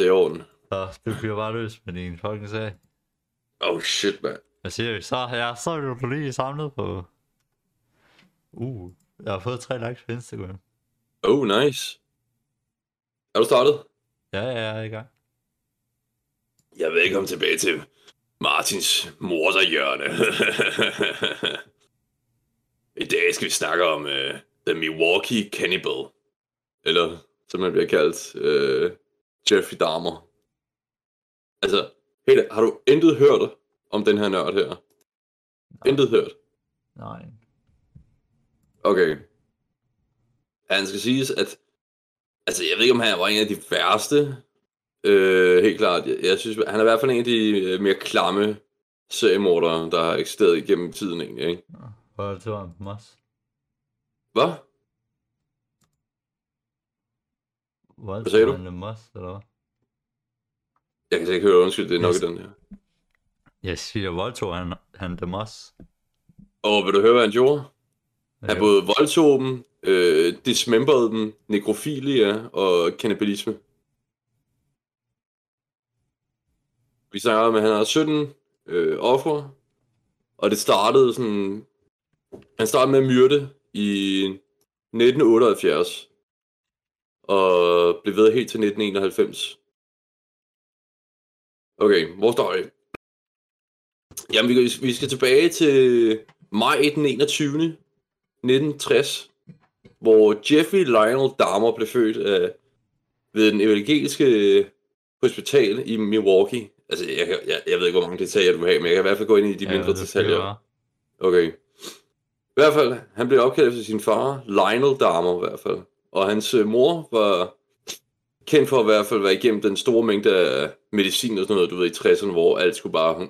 Det er orden. Så du bliver bare løs med din fucking sag. Oh shit, mand. Hvad siger vi? Så, ja, så er du lige samlet på... Uh, jeg har fået tre likes på Instagram. Oh, nice. Er du startet? Ja, ja, jeg er i gang. Jeg vil komme tilbage til Martins morderhjørne. I dag skal vi snakke om uh, The Milwaukee Cannibal. Eller, som han bliver kaldt, uh, Jeffrey Dahmer. Altså, helt, har du intet hørt om den her nørd her? Nej. Intet hørt? Nej. Okay. Han skal siges, at... Altså, jeg ved ikke, om han var en af de værste. Øh, helt klart. Jeg, jeg synes, han er i hvert fald en af de øh, mere klamme seriemordere, der har eksisteret igennem tiden egentlig, ikke? Hvor er det til ham også? Hvad? Sagde du? Dem også, eller hvad? Jeg kan ikke høre, undskyld, det er nok Yes. i den her. Jeg siger, voldtog han, han dem også. Og vil du høre, hvad han gjorde? Han Ja. både voldtog dem, øh, dismemberede dem, nekrofilia og kannibalisme. Vi snakker om, at han har 17 øh, ofre, og det startede sådan... Han startede med at myrde i 1978, og blev ved helt til 1991. Okay, hvor står vi? Jamen, vi, vi skal tilbage til maj den 21. 1960, hvor Jeffrey Lionel Dahmer blev født af, ved den evangeliske hospital i Milwaukee. Altså, jeg, jeg, jeg ved ikke, hvor mange detaljer du vil have, men jeg kan i hvert fald gå ind i de Ja, mindre detaljer. Okay. I hvert fald, han blev opkaldt efter sin far, Lionel Dahmer i hvert fald. Og hans øh, mor var kendt for at i hvert fald være igennem den store mængde af medicin og sådan noget, du ved, i 60'erne, hvor alt skulle bare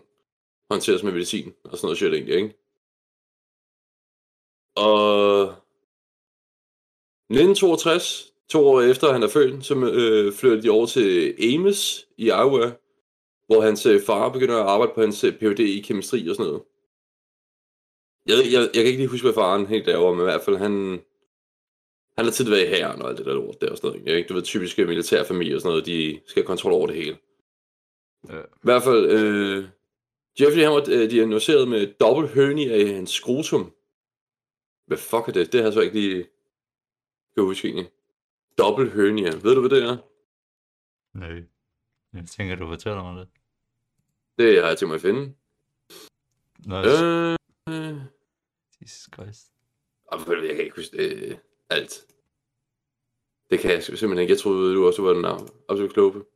håndteres med medicin og sådan noget shit egentlig, ikke? Og 1962, to år efter han er født, så øh, flyttede de over til Ames i Iowa, hvor hans øh, far begynder at arbejde på hans øh, Ph.D. i kemistri og sådan noget. Jeg, jeg, jeg kan ikke lige huske, hvad faren helt derovre, men i hvert fald han... Han har tit været i hæren og alt det der lort der og sådan noget. Ikke? Du ved, typiske militærfamilier og sådan noget, de skal have kontrol over det hele. Ja. I hvert fald, øh, Jeffrey han var øh, diagnosticeret med dobbelt hernia i hans skrotum. Hvad fuck er det? Det har jeg så ikke lige kan huske egentlig. Dobbelt hernia. Ved du, hvad det er? Nej. Jeg tænker, du fortæller mig det. Det har jeg tænkt mig at finde. Nå, Øh, øh, Jesus Christ. jeg kan ikke huske det, alt. Det kan jeg simpelthen ikke. Jeg troede, du også var den navn. Absolut klog på.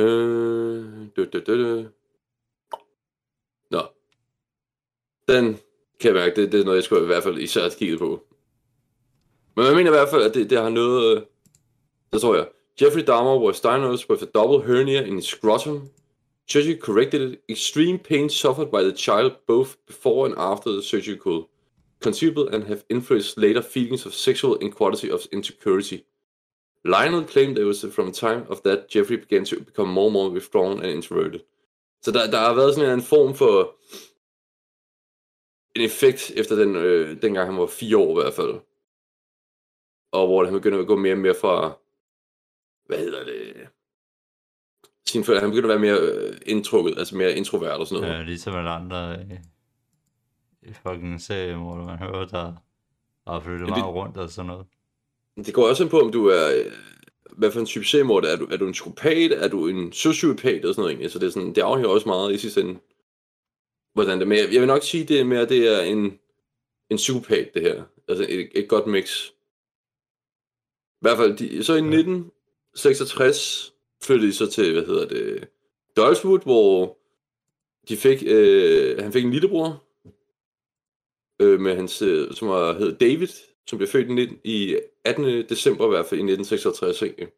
Øh, dø, dø, dø, dø. Nå. Den kan jeg mærke, det, det er noget, jeg skulle i hvert fald især have kigget på. Men jeg mener i hvert fald, at det, det har noget... øh, Så tror jeg. Jeffrey Dahmer was diagnosed with a double hernia in his scrotum. Surgery corrected it. Extreme pain suffered by the child both before and after the surgical conceivable and have influenced later feelings of sexual inequality of insecurity. Lionel claimed it was from a time of that Jeffrey began to become more and more withdrawn and introverted. Så der, der har været sådan en form for en effekt efter den, øh, dengang han var fire år i hvert fald. Og hvor han begynder at gå mere og mere fra, hvad hedder det, sin, forældre. han begynder at være mere øh, indtrukket, altså mere introvert og sådan noget. Ja, ligesom alle andre øh, fucking serie, hvor man hører, der har flyttet Ja, det- meget rundt og sådan noget. Det går også ind på, om du er... øh, Hvad for en type seriemorder er du? Er du en psykopat? Er du en sociopat? Og sådan noget egentlig. Så det, er sådan, det afhænger også meget i sidste ende. Hvordan det er. Men jeg, jeg vil nok sige, det er mere, det er en, en psykopat, det her. Altså et, et godt mix. I hvert fald, de, så i 1966 flyttede de så til, hvad hedder det, Duleswood, hvor de fik, øh, han fik en lillebror, øh, med hans, øh, som var, hed David, som blev født i, 19, i 18. december i hvert fald i 1966. Ikke?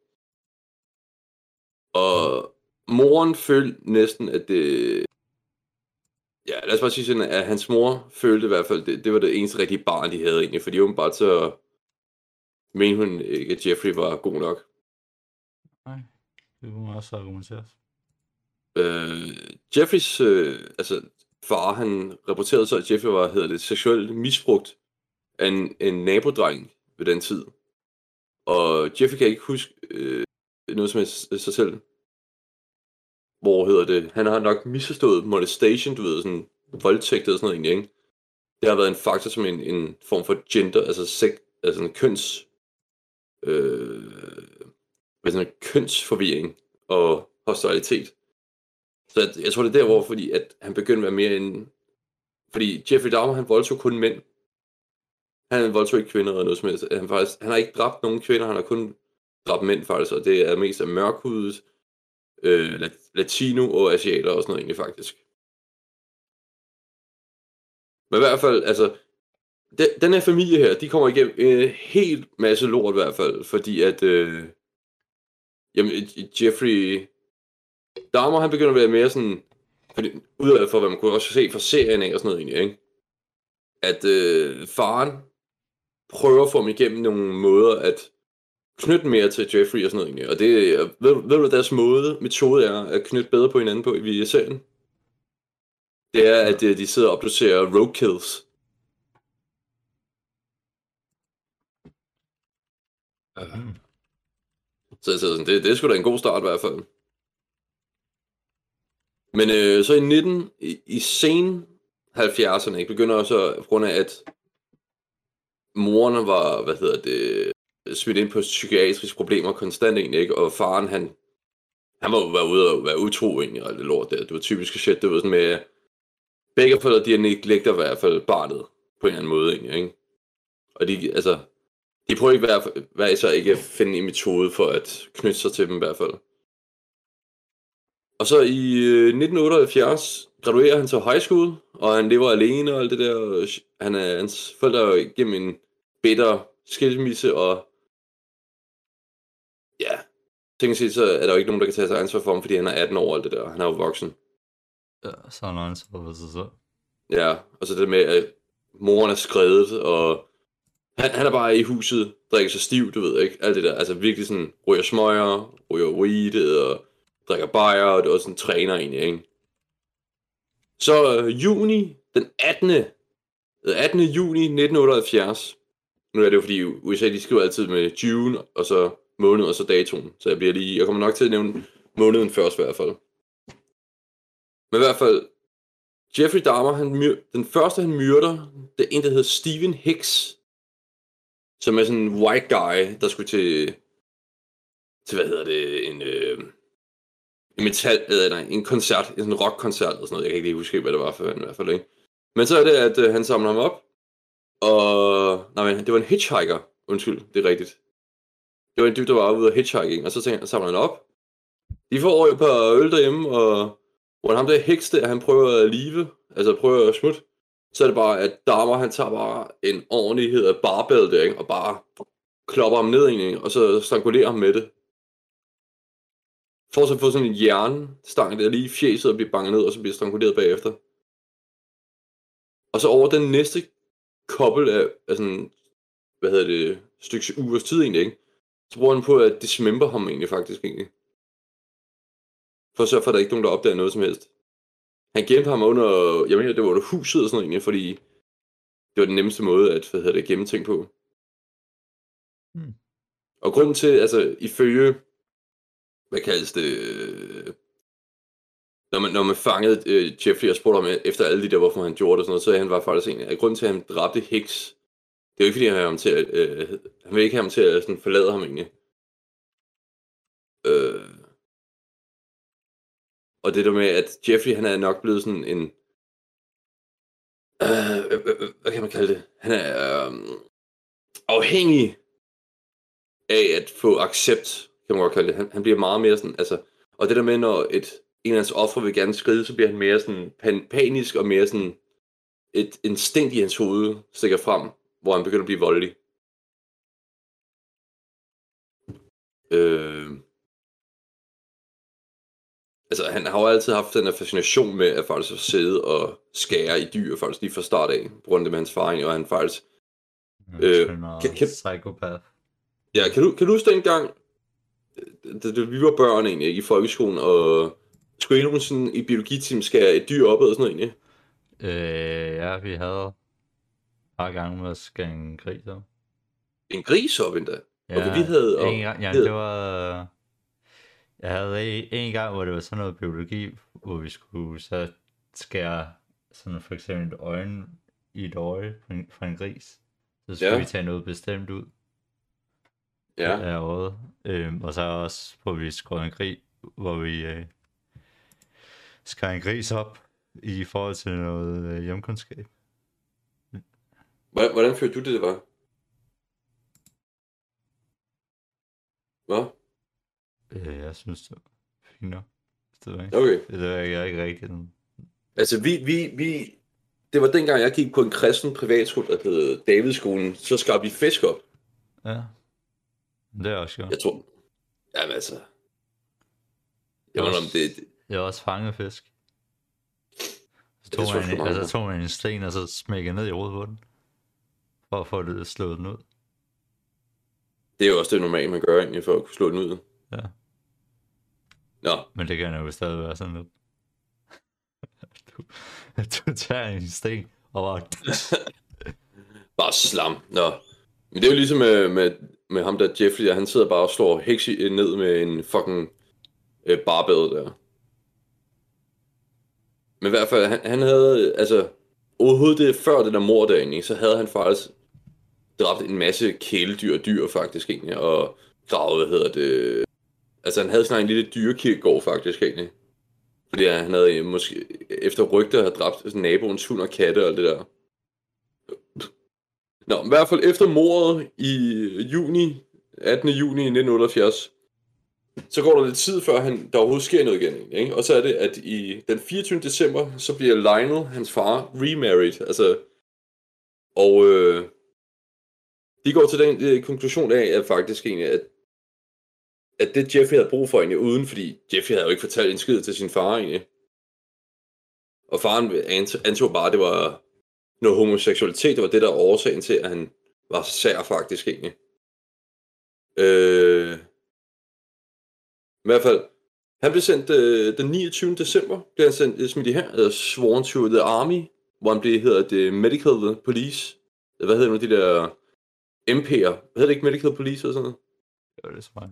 Og moren følte næsten, at det... Ja, lad os bare sige sådan, at hans mor følte i hvert fald, det, det var det eneste rigtige barn, de havde egentlig, fordi åbenbart så mente hun ikke, at Jeffrey var god nok. Nej, det kunne også argumenteres. Øh, Jeffreys, øh, altså far, han rapporterede så, at Jeffrey var, hedder det, seksuelt misbrugt af en, en nabodreng ved den tid. Og Jeffrey kan ikke huske øh, noget som helst sig selv. Hvor hedder det? Han har nok misforstået molestation, du ved, sådan voldtægt eller sådan noget egentlig, ikke? Det har været en faktor som en, en form for gender, altså, sek, altså en køns... Øh, hvad sådan en kønsforvirring og hostilitet. Så at, jeg tror, det er der, hvor fordi, at han begyndte at være mere en... Fordi Jeffrey Dahmer, han voldtog kun mænd. Han voldtog ikke kvinder eller noget som helst. Han, faktisk, han har ikke dræbt nogen kvinder, han har kun dræbt mænd faktisk, og det er mest af mørkhudet, øh, latino og asiater og sådan noget egentlig faktisk. Men i hvert fald, altså, den, den her familie her, de kommer igennem en helt masse lort i hvert fald, fordi at, øh, jamen, Jeffrey Dahmer, han begynder at være mere sådan, fordi, ud for hvad man kunne også se fra serien af og sådan noget egentlig, ikke? At øh, faren prøver at få dem igennem nogle måder at knytte mere til Jeffrey og sådan noget egentlig. Og det, ved, ved du, deres måde, metode er at knytte bedre på hinanden på i serien? Det er, at øh, de sidder og producerer roadkills. Mm. Så, så det, det er sgu da en god start i hvert fald. Men øh, så i 19, i, i sen 70'erne, ikke, begynder også på grund af, at morerne var, hvad hedder det, smidt ind på psykiatriske problemer konstant egentlig, ikke? Og faren, han, han var jo være ude og være utro egentlig, og det lort der. Det var typisk shit, det var sådan med, begge forældre, de har negligter i hvert fald barnet på en eller anden måde egentlig, ikke? Og de, altså, de prøver ikke hver, hver især ikke at finde en metode for at knytte sig til dem i hvert fald. Og så i 1978 øh, graduerer han til high school, og han lever alene og alt det der. Han er, hans forældre er igennem en bitter skilsmisse, og ja, tænker sig, så er der jo ikke nogen, der kan tage sig ansvar for ham, fordi han er 18 år og alt det der. Han er jo voksen. Ja, så han ansvar for sig selv. Ja, og så det med, at moren er skrevet, og han, han er bare i huset, drikker sig stiv, du ved ikke, alt det der. Altså virkelig sådan, ryger smøger, ryger weed, og drikker bajer, og det også en træner egentlig, ikke? Så øh, juni, den 18. 18. Juni 1978, nu er det jo fordi USA, de skriver altid med June, og så måned, og så datoen, så jeg bliver lige, jeg kommer nok til at nævne måneden først i hvert fald. Men i hvert fald, Jeffrey Dahmer, han myr, den første han myrder, det er en, der hedder Steven Hicks, som er sådan en white guy, der skulle til, til hvad hedder det, en, øh, metal, eller nej, en koncert, en sådan rockkoncert eller sådan noget. Jeg kan ikke lige huske, hvad det var for i hvert fald, ikke? Men så er det, at øh, han samler ham op, og... Nej, men det var en hitchhiker. Undskyld, det er rigtigt. Det var en dyb, der var ude af hitchhiking, og så tænker, samler han op. De får over et par øl derhjemme, og hvor ham der heks der, han prøver at live, altså prøver at smutte, så er det bare, at damer, han tager bare en ordentlighed af barbell der, ikke? og bare klopper ham ned, ikke? og så strangulerer ham med det får så få sådan en hjernestang der lige i fjeset og bliver banget ned, og så bliver stranguleret bagefter. Og så over den næste kobbel af, af sådan, hvad hedder det, stykke ugers tid egentlig, ikke? Så bruger han på at dismember ham egentlig faktisk egentlig. For at sørge for, at der ikke er nogen, der opdager noget som helst. Han gemte ham under, jeg mener, det var under huset og sådan noget egentlig, fordi det var den nemmeste måde at, hvad hedder det, gemme ting på. Hmm. Og grunden til, altså ifølge hvad kaldes det, øh, når man, når man fangede øh, Jeffrey og spurgte ham efter alle de der, hvorfor han gjorde det og sådan noget, så han var faktisk en af grunden til, at han dræbte Hicks. Det er jo ikke, fordi han, ham til at, øh, han vil ikke have ham til at sådan, forlade ham egentlig. Øh, og det der med, at Jeffrey, han er nok blevet sådan en, øh øh, øh, øh, hvad kan man kalde det? Han er øh, afhængig af at få accept kan man godt kalde det. Han, han bliver meget mere sådan, altså, og det der med, når et, en af hans ofre vil gerne skride, så bliver han mere sådan pan, panisk og mere sådan et instinkt i hans hoved stikker frem, hvor han begynder at blive voldelig. Øh, altså, han har jo altid haft den her fascination med at faktisk sidde og skære i dyr, faktisk lige fra start af, på grund af hans far, og han faktisk... Øh, kan, kan, psykopath. Ja, kan du, kan du huske dengang, det, det, vi var børn egentlig, ikke, i folkeskolen, og skulle I nogensinde i biologiteam skære et dyr op og sådan noget egentlig? Øh, ja, vi havde par gange med at skære en gris op. En gris op endda? Ja, okay, vi havde... Og, ja, ja, det var... Jeg havde en, en gang, hvor det var sådan noget biologi, hvor vi skulle så skære sådan for eksempel et øje i et øje fra en, fra en gris. Så skulle ja. vi tage noget bestemt ud Ja. af øjet. Øhm, og så også, hvor vi skåret en gris, hvor vi øh, skar en gris op i forhold til noget øh, hjemkundskab. Hvordan, hvordan følte du det, det var? Hvad? Øh, jeg synes, det var fint nok. Det var ikke, Okay. det var jeg er ikke rigtig sådan. Altså, vi, vi, vi... Det var dengang, jeg gik på en kristen privatskole, der hed Davidskolen. Så skar vi fisk op. Ja. Det er også godt. Jeg tror... Jamen altså... Jeg ved om det... det- Jeg har også fanget fisk. Så det tog, jeg man, en, altså, tog man en sten, og så smækkede ned i hovedet på den. For at få det slået den ud. Det er jo også det normale, man gør egentlig, for at kunne slå den ud. Ja. Nå, Men det kan jo stadig være sådan lidt. du, du tager en sten, og bare... bare slam. Nå. Men det er jo ligesom med, med, med ham der Jeffrey, der han sidder bare og slår Hexi ned med en fucking øh, barbed der. Men i hvert fald, han, han havde, altså, overhovedet det før det der mord så havde han faktisk dræbt en masse kæledyr og dyr faktisk egentlig, og gravet, hvad hedder det, altså han havde sådan en lille dyrekirkegård faktisk egentlig. Fordi han havde øh, måske, efter rygter, havde dræbt naboens hund og katte og alt det der. Nå, i hvert fald efter mordet i juni, 18. juni 1978, så går der lidt tid før han, der overhovedet sker noget igen. Ikke? Og så er det, at i den 24. december, så bliver Lionel, hans far, remarried. Altså, og øh, de går til den øh, konklusion af, at faktisk egentlig, at, at det Jeffrey havde brug for egentlig uden, fordi Jeffrey havde jo ikke fortalt en skid til sin far egentlig. Og faren antog bare, at det var noget homoseksualitet, var det, der var årsagen til, at han var så sær faktisk egentlig. Øh, I hvert fald, han blev sendt øh, den 29. december, blev han sendt, øh, smidt i her, eller sworn to the army, hvor han blev, hedder det, medical police. Hvad hedder nu de der MP'er? Hedder det ikke medical police eller sådan noget? Det var det smart.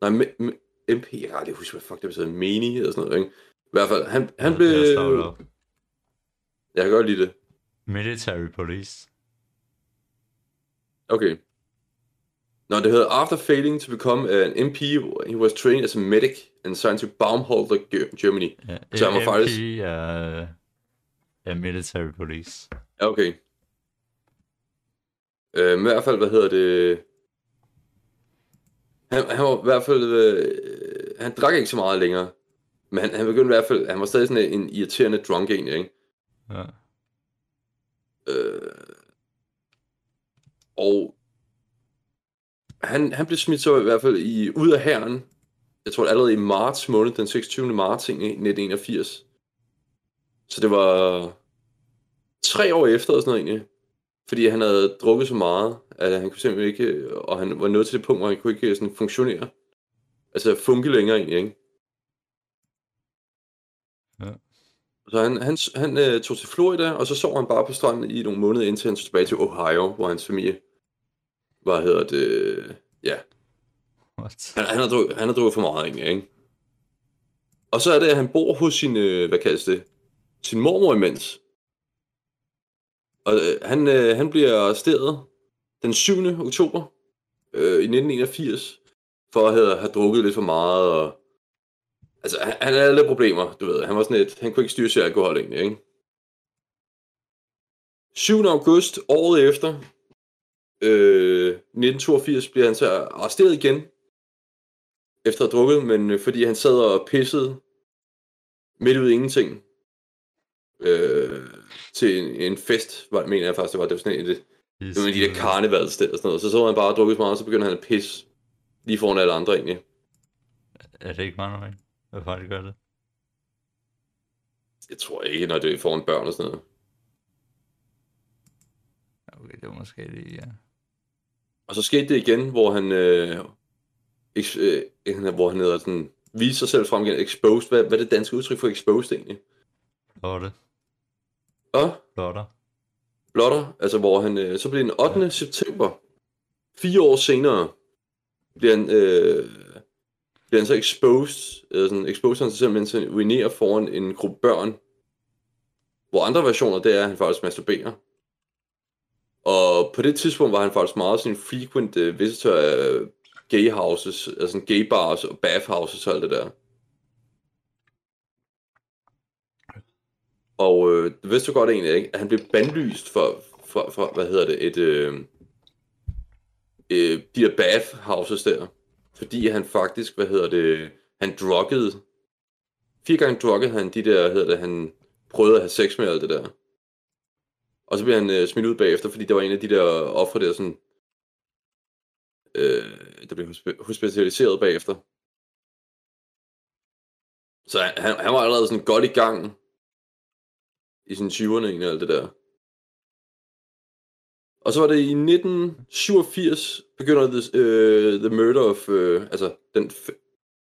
Nej, me- me- MP, jeg kan aldrig huske, hvad fuck det betyder, meni eller sådan noget, ikke? I hvert fald, han, han blev... er. Jeg kan godt lide det. Military police. Okay. Nå, det hedder After failing to become an MP, he was trained as a medic and signed to Baumholder, Ge- Germany. Ja, Så han var MP faktisk- er, er military police. Ja, okay. Øh, men i hvert fald, hvad hedder det... Han, han var i hvert fald... Øh, han drak ikke så meget længere. Men han, han begyndte i hvert fald... Han var stadig sådan en irriterende drunk egentlig, ikke? Ja. Øh, og han, han blev smidt så i hvert fald i, ud af herren, jeg tror allerede i marts måned, den 26. marts 1981. Så det var tre år efter og sådan noget egentlig. Fordi han havde drukket så meget, at han kunne simpelthen ikke, og han var nået til det punkt, hvor han kunne ikke sådan funktionere. Altså funke længere egentlig, ikke? Ja. Så han, han, han øh, tog til Florida, og så sov han bare på stranden i nogle måneder, indtil han tog tilbage til Ohio, hvor hans familie hvad hedder det, ja, What? han, han, har drukket, han har drukket for meget egentlig, ikke? Og så er det, at han bor hos sin, øh, hvad kaldes det, sin mormor imens. Og øh, han, øh, han bliver arresteret den 7. oktober øh, i 1981, for at have, have drukket lidt for meget, og altså, han, han havde lidt problemer, du ved. Han var sådan et, han kunne ikke styre sig alkohol egentlig, ikke? 7. august, året efter, øh, 1982, bliver han så arresteret igen, efter at have drukket, men øh, fordi han sad og pissede midt ud i ingenting øh, til en, en fest, var, mener jeg faktisk, det var, det var sådan en, det, det var en af de der karnevalsted og sådan noget, så så han bare og drukket så meget, og så begyndte han at pisse lige foran alle andre egentlig. Er det ikke mange år? Hvad det gør det? Jeg tror ikke, når det er foran børn og sådan noget. Okay, det var måske lige, ja. Og så skete det igen, hvor han, øh, eks, øh, hvor han hedder sådan, viste sig selv frem igen, exposed, hvad, hvad er det danske udtryk for exposed egentlig? Flotte. Og Flotter. blotter, altså hvor han, øh, så blev den 8. Ja. september, fire år senere, bliver han, øh, bliver han så exposed, eller sådan, exposed han sig selv, mens han urinerer foran en gruppe børn. Hvor andre versioner, det er, at han faktisk masturberer. Og på det tidspunkt var han faktisk meget sådan en frequent uh, visitor af gay houses, altså sådan gay bars og bath houses og alt det der. Og øh, det vidste du godt egentlig ikke, at han blev bandlyst for, for, for hvad hedder det, et, øh, øh, de der bath houses der. Fordi han faktisk, hvad hedder det, han druggede, fire gange druggede han de der, hedder det, han prøvede at have sex med alt det der. Og så blev han øh, smidt ud bagefter, fordi der var en af de der ofre der sådan, øh, der blev hospitaliseret bagefter. Så han, han, han var allerede sådan godt i gang i sine 20'erne egentlig, alt det der. Og så var det i 1987, begynder the, uh, the murder of, uh, altså den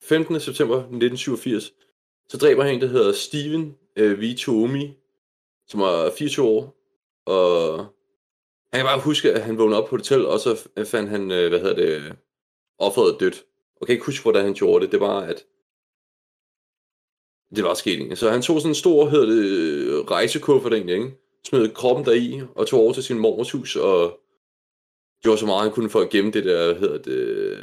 15. september 1987, så dræber han en, der hedder Steven øh, uh, V. Som var 24 år, og han kan bare huske, at han vågnede op på et hotel, og så fandt han, uh, hvad hedder det, offeret dødt. Og kan ikke huske, hvordan han gjorde det, det var, at det var sket Så han tog sådan en stor, hedder det, rejsekuffert egentlig, ikke? Smed kroppen deri, og tog over til sin mormors hus, og gjorde så meget, han kunne for at gemme det der, hedder det,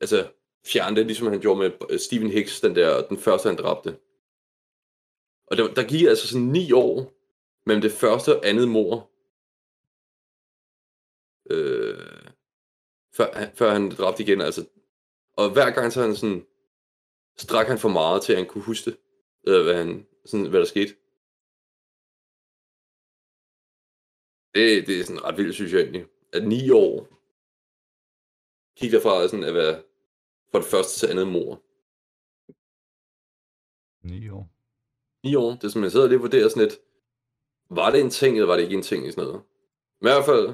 altså fjerne det, ligesom han gjorde med Stephen Hicks, den der, den første han dræbte. Og der, der gik altså sådan ni år mellem det første og andet mor, øh, før, før han dræbte igen, altså. Og hver gang så han sådan, strak han for meget til, at han kunne huske det øh, hvad, han, sådan, hvad der skete. Det, det er sådan ret vildt, synes jeg egentlig. At ni år gik derfra sådan at være fra det første til andet mor. Ni år. Ni år. Det er som jeg sidder og lige vurderer sådan lidt, var det en ting, eller var det ikke en ting i sådan noget? Men i hvert fald,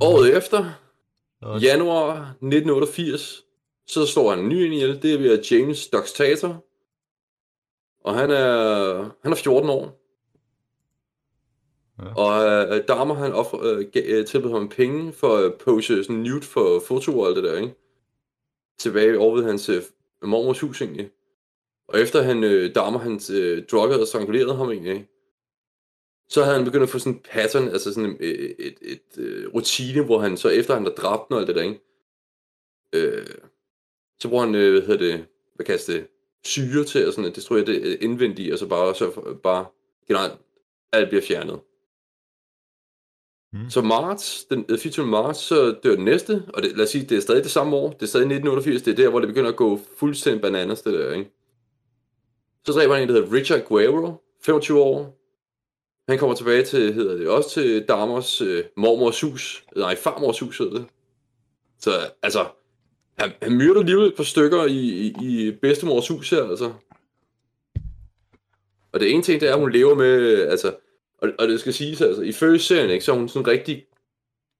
året efter, januar 1988, så står han en ny ind ihjel. Det er James Doxtator. Og han er, han er 14 år. Ja. Og øh, damer, han offer, øh, øh, tilbød ham penge for at pose sådan nude for foto og alt det der, ikke? Tilbage over ved hans øh, mormors hus, egentlig. Og efter han, øh, damer, han øh, druggede og strangulerede ham, egentlig, så havde han begyndt at få sådan en pattern, altså sådan et, et, et, et øh, rutine, hvor han så efter han har dræbt og alt det der, ikke? Øh, så bruger han, øh, hvad hedder det, hvad kaldes det, syre til at, sådan, at destruere det indvendige, og så bare, så bare generelt alt bliver fjernet. Mm. Så marts, den øh, 24. Marts, så dør den næste, og det, lad os sige, det er stadig det samme år, det er stadig 1988, det er der, hvor det begynder at gå fuldstændig bananas, det der, ikke? Så dræber han en, der hedder Richard Guerrero, 25 år. Han kommer tilbage til, hedder det, også til Damers øh, mormors hus, nej, farmors hus hedder det. Så altså, han, han myrder lige et par stykker i, i, i bedstemors hus her, altså. Og det ene ting, det er, at hun lever med, altså, og, og det skal siges, altså, i første serien, ikke, så er hun sådan en rigtig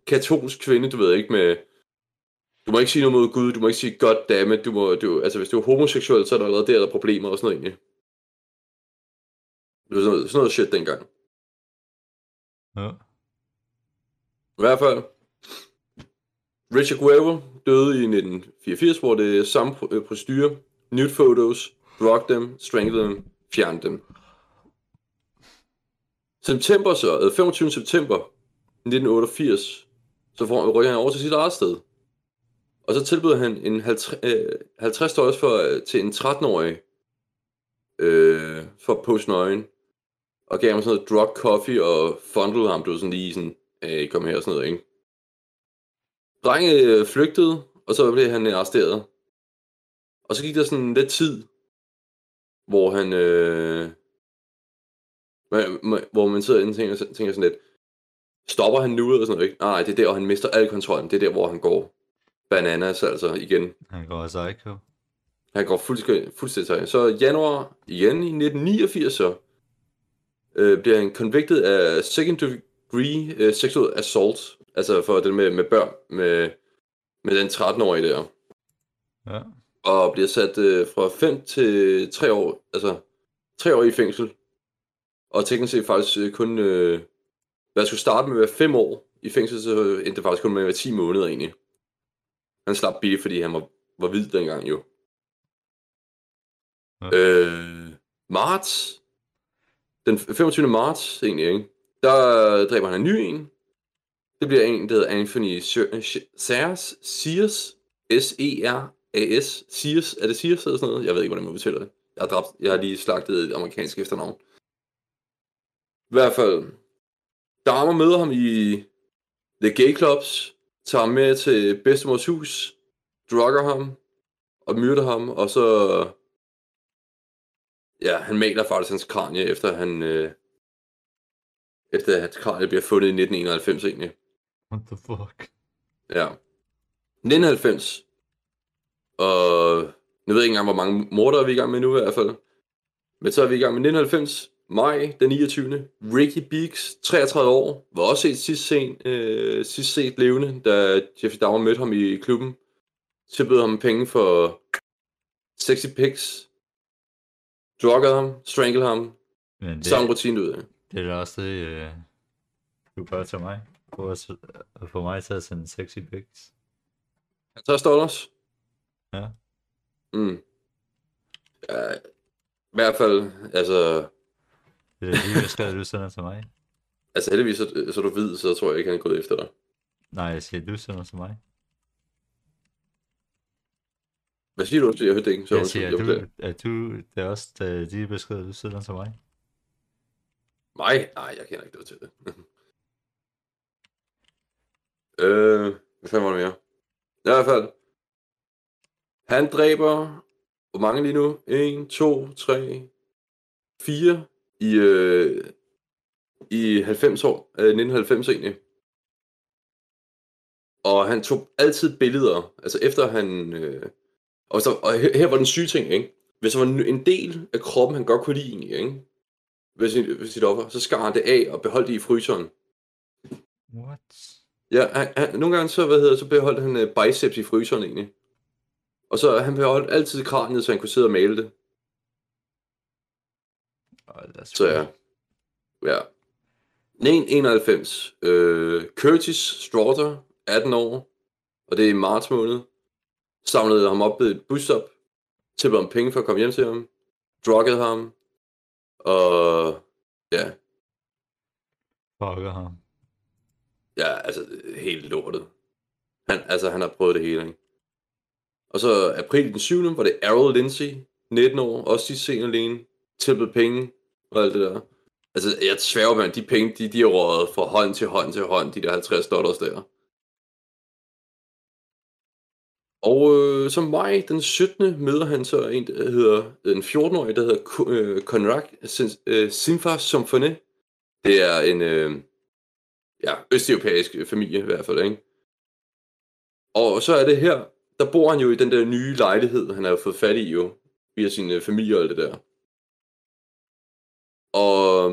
katolsk kvinde, du ved ikke, med, du må ikke sige noget mod Gud, du må ikke sige god dammit, du må, du, altså hvis du er homoseksuel, så er der allerede der, der er problemer og sådan noget egentlig. Det var sådan noget, sådan noget shit dengang. Ja. I hvert fald, Richard Guerrero døde i 1984, hvor det er samme procedure. Nude photos, drug dem, strangle dem, fjern dem. September så, øh, 25. September 1988, så får han, rykker han over til sit eget sted. Og så tilbyder han en 50, øh, 50 dollars for, øh, til en 13-årig øh, for at poste nøgen. Og gav ham sådan noget drug coffee og fundlede ham, du sådan lige sådan, øh, kom her og sådan noget, ikke? Drenge øh, flygtede, og så blev han arresteret. Og så gik der sådan lidt tid, hvor han... Øh, hvor man sidder og tænker, tænker sådan lidt, stopper han nu eller sådan noget, ikke? Nej, det er der, hvor han mister al kontrollen. Det er der, hvor han går bananas, altså igen. Han går psycho. Han går fuldstændig, fuldstændig Så januar igen i 1989, så øh, bliver han convicted af second degree øh, sexual assault Altså for det med, med børn, med, med den 13-årige der. Ja. Og bliver sat øh, fra 5 til 3 år, altså 3 år i fængsel. Og teknisk set faktisk øh, kun, øh, hvad skulle starte med at være 5 år i fængsel, så endte det faktisk kun med at være 10 måneder egentlig. Han slap billigt, fordi han var, var hvid dengang jo. Ja. Øh, marts. Den 25. marts, egentlig, ikke? Der dræber han en ny en. Det bliver en, der hedder Anthony Sears. Sears. S-E-R-A-S. Sears. Er det Sears eller sådan noget? Jeg ved ikke, hvordan man udtaler det. Jeg har, dræbt, jeg har lige slagtet et amerikansk efternavn. I hvert fald, damer møder ham i The Gay Clubs, tager ham med til bedstemors hus, drugger ham, og myrder ham, og så... Ja, han maler faktisk hans kranie, efter han... Øh, efter at hans kranie bliver fundet i 1991 egentlig. What the fuck? Ja. 1990. Og nu ved ikke engang, hvor mange morder vi er i gang med nu i hvert fald. Men så er vi i gang med 1990. Maj den 29. Ricky Beeks, 33 år, var også set sidst set, øh, sidst set levende, da Jeffrey Dahmer mødte ham i klubben. Tilbød ham penge for sexy pics. Druggede ham, stranglede ham. Men det, Samme rutine ud af. det er da også det, øh, du gør til mig. Prøv at, at få mig til at sende sexy pics. Han tager Stollers. Ja. Mm. Ja, I hvert fald, altså, Det er lige besked, du sender til mig. altså heldigvis, så, så du ved, så tror jeg ikke, han er gået efter dig. Nej, jeg siger, du sender til mig. Hvad siger du? Jeg hørte det ikke. Så Jeg siger, du, beklager. at du, det er også øh, de beskeder, du sender til mig. Mig? Nej, jeg kender ikke noget til det. øh, hvad fanden var det mere? I hvert fald. Han dræber, hvor mange lige nu? 1, 2, 3, 4 i, øh, i 90 år, øh, 1990 egentlig. Og han tog altid billeder, altså efter han, øh, og, så, og her, her var den syge ting, ikke? Hvis der var en- del af kroppen, han godt kunne lide egentlig, ikke? Ved sit, ved sit offer, så skar han det af og beholdt det i fryseren. What? Ja, han, han, nogle gange så, hvad hedder, så beholdt han øh, biceps i fryseren egentlig. Og så han beholdt altid kraniet, så han kunne sidde og male det. Oh, that's Så ja. Ja. 91. Øh, Curtis Straughter, 18 år, og det er i marts måned, samlede ham op ved et busstop, tilbød ham penge for at komme hjem til ham, druggede ham, og ja, Fucker ham. ja, altså helt lortet. Han, altså, han har prøvet det hele, ikke? Og så april den 7. var det Errol Lindsay, 19 år, også sidst scene alene, tilbød penge og alt det der. Altså, jeg sværger, man, de penge, de, de er røget fra hånd til hånd til hånd, de der 50 dollars der. Og øh, som mig, den 17. møder han så en, der hedder, en 14-årig, der hedder øh, Konrak øh, Sinfa Somfone. Det er en øh, ja, østeuropæisk familie i hvert fald, ikke? Og så er det her, der bor han jo i den der nye lejlighed, han har jo fået fat i jo, via sin øh, familie og alt det der. Og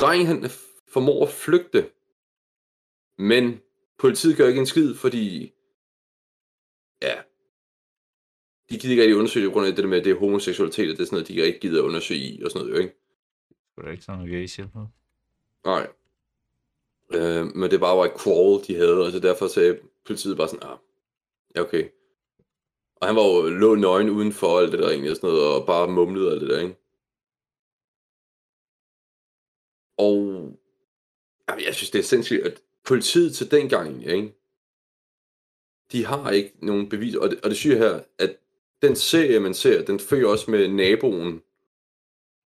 drengen han formår at flygte, men politiet gør ikke en skid, fordi ja, de gider ikke rigtig undersøge det på grund af det der med, at det er homoseksualitet, og det er sådan noget, de ikke gider at undersøge i, og sådan noget, ikke? Skulle der ikke sådan noget gay shit på? Nej. Øh, men det bare var et crawl, de havde, og så derfor sagde politiet bare sådan, ah, ja okay. Og han var jo lå nøgen uden for alt det der egentlig, og sådan noget, og bare mumlede alt det der, ikke? Og jamen, jeg synes, det er sindssygt, at politiet til dengang ikke? De har ikke nogen bevis, og det, og det syge her, at den serie, man ser, den følger også med naboen,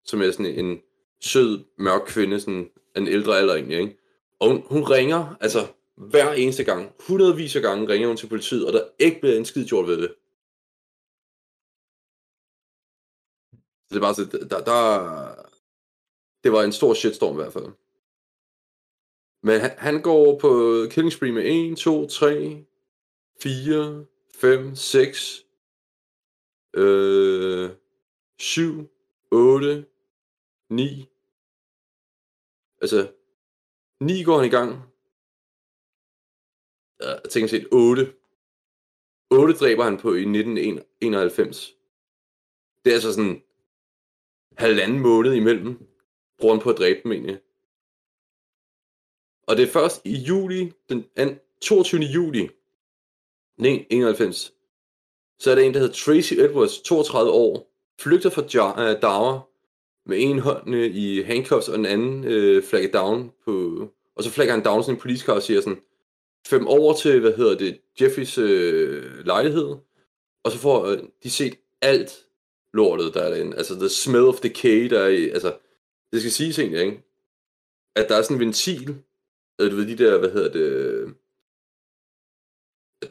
som er sådan en sød, mørk kvinde, sådan en ældre alder egentlig, ikke? Og hun, hun ringer, altså hver eneste gang, hundredvis af gange ringer hun til politiet, og der er ikke bliver en skid gjort ved det. Så det er bare så, der, der, det var en stor shitstorm i hvert fald. Men han, han går på killing spree med 1, 2, 3, 4, 5, 6, øh, 7, 8, 9. Altså, 9 går han i gang. Ja, Jeg tænker set 8. 8 dræber han på i 1991. Det er altså sådan halvanden måned imellem, bruger han på at dræbe dem egentlig. Og det er først i juli, den 22. juli 91, så er der en, der hedder Tracy Edwards, 32 år, flygter fra ja- øh, med en hånd øh, i handcuffs, og den anden øh, flagger down på... Og så flagger han down sådan en police og siger sådan, fem over til, hvad hedder det, Jeffys øh, lejlighed, og så får øh, de set alt lortet, der er derinde. Altså, the smell of decay, der er i, altså, det skal siges egentlig, ikke? At der er sådan en ventil, eller du ved, de der, hvad hedder det,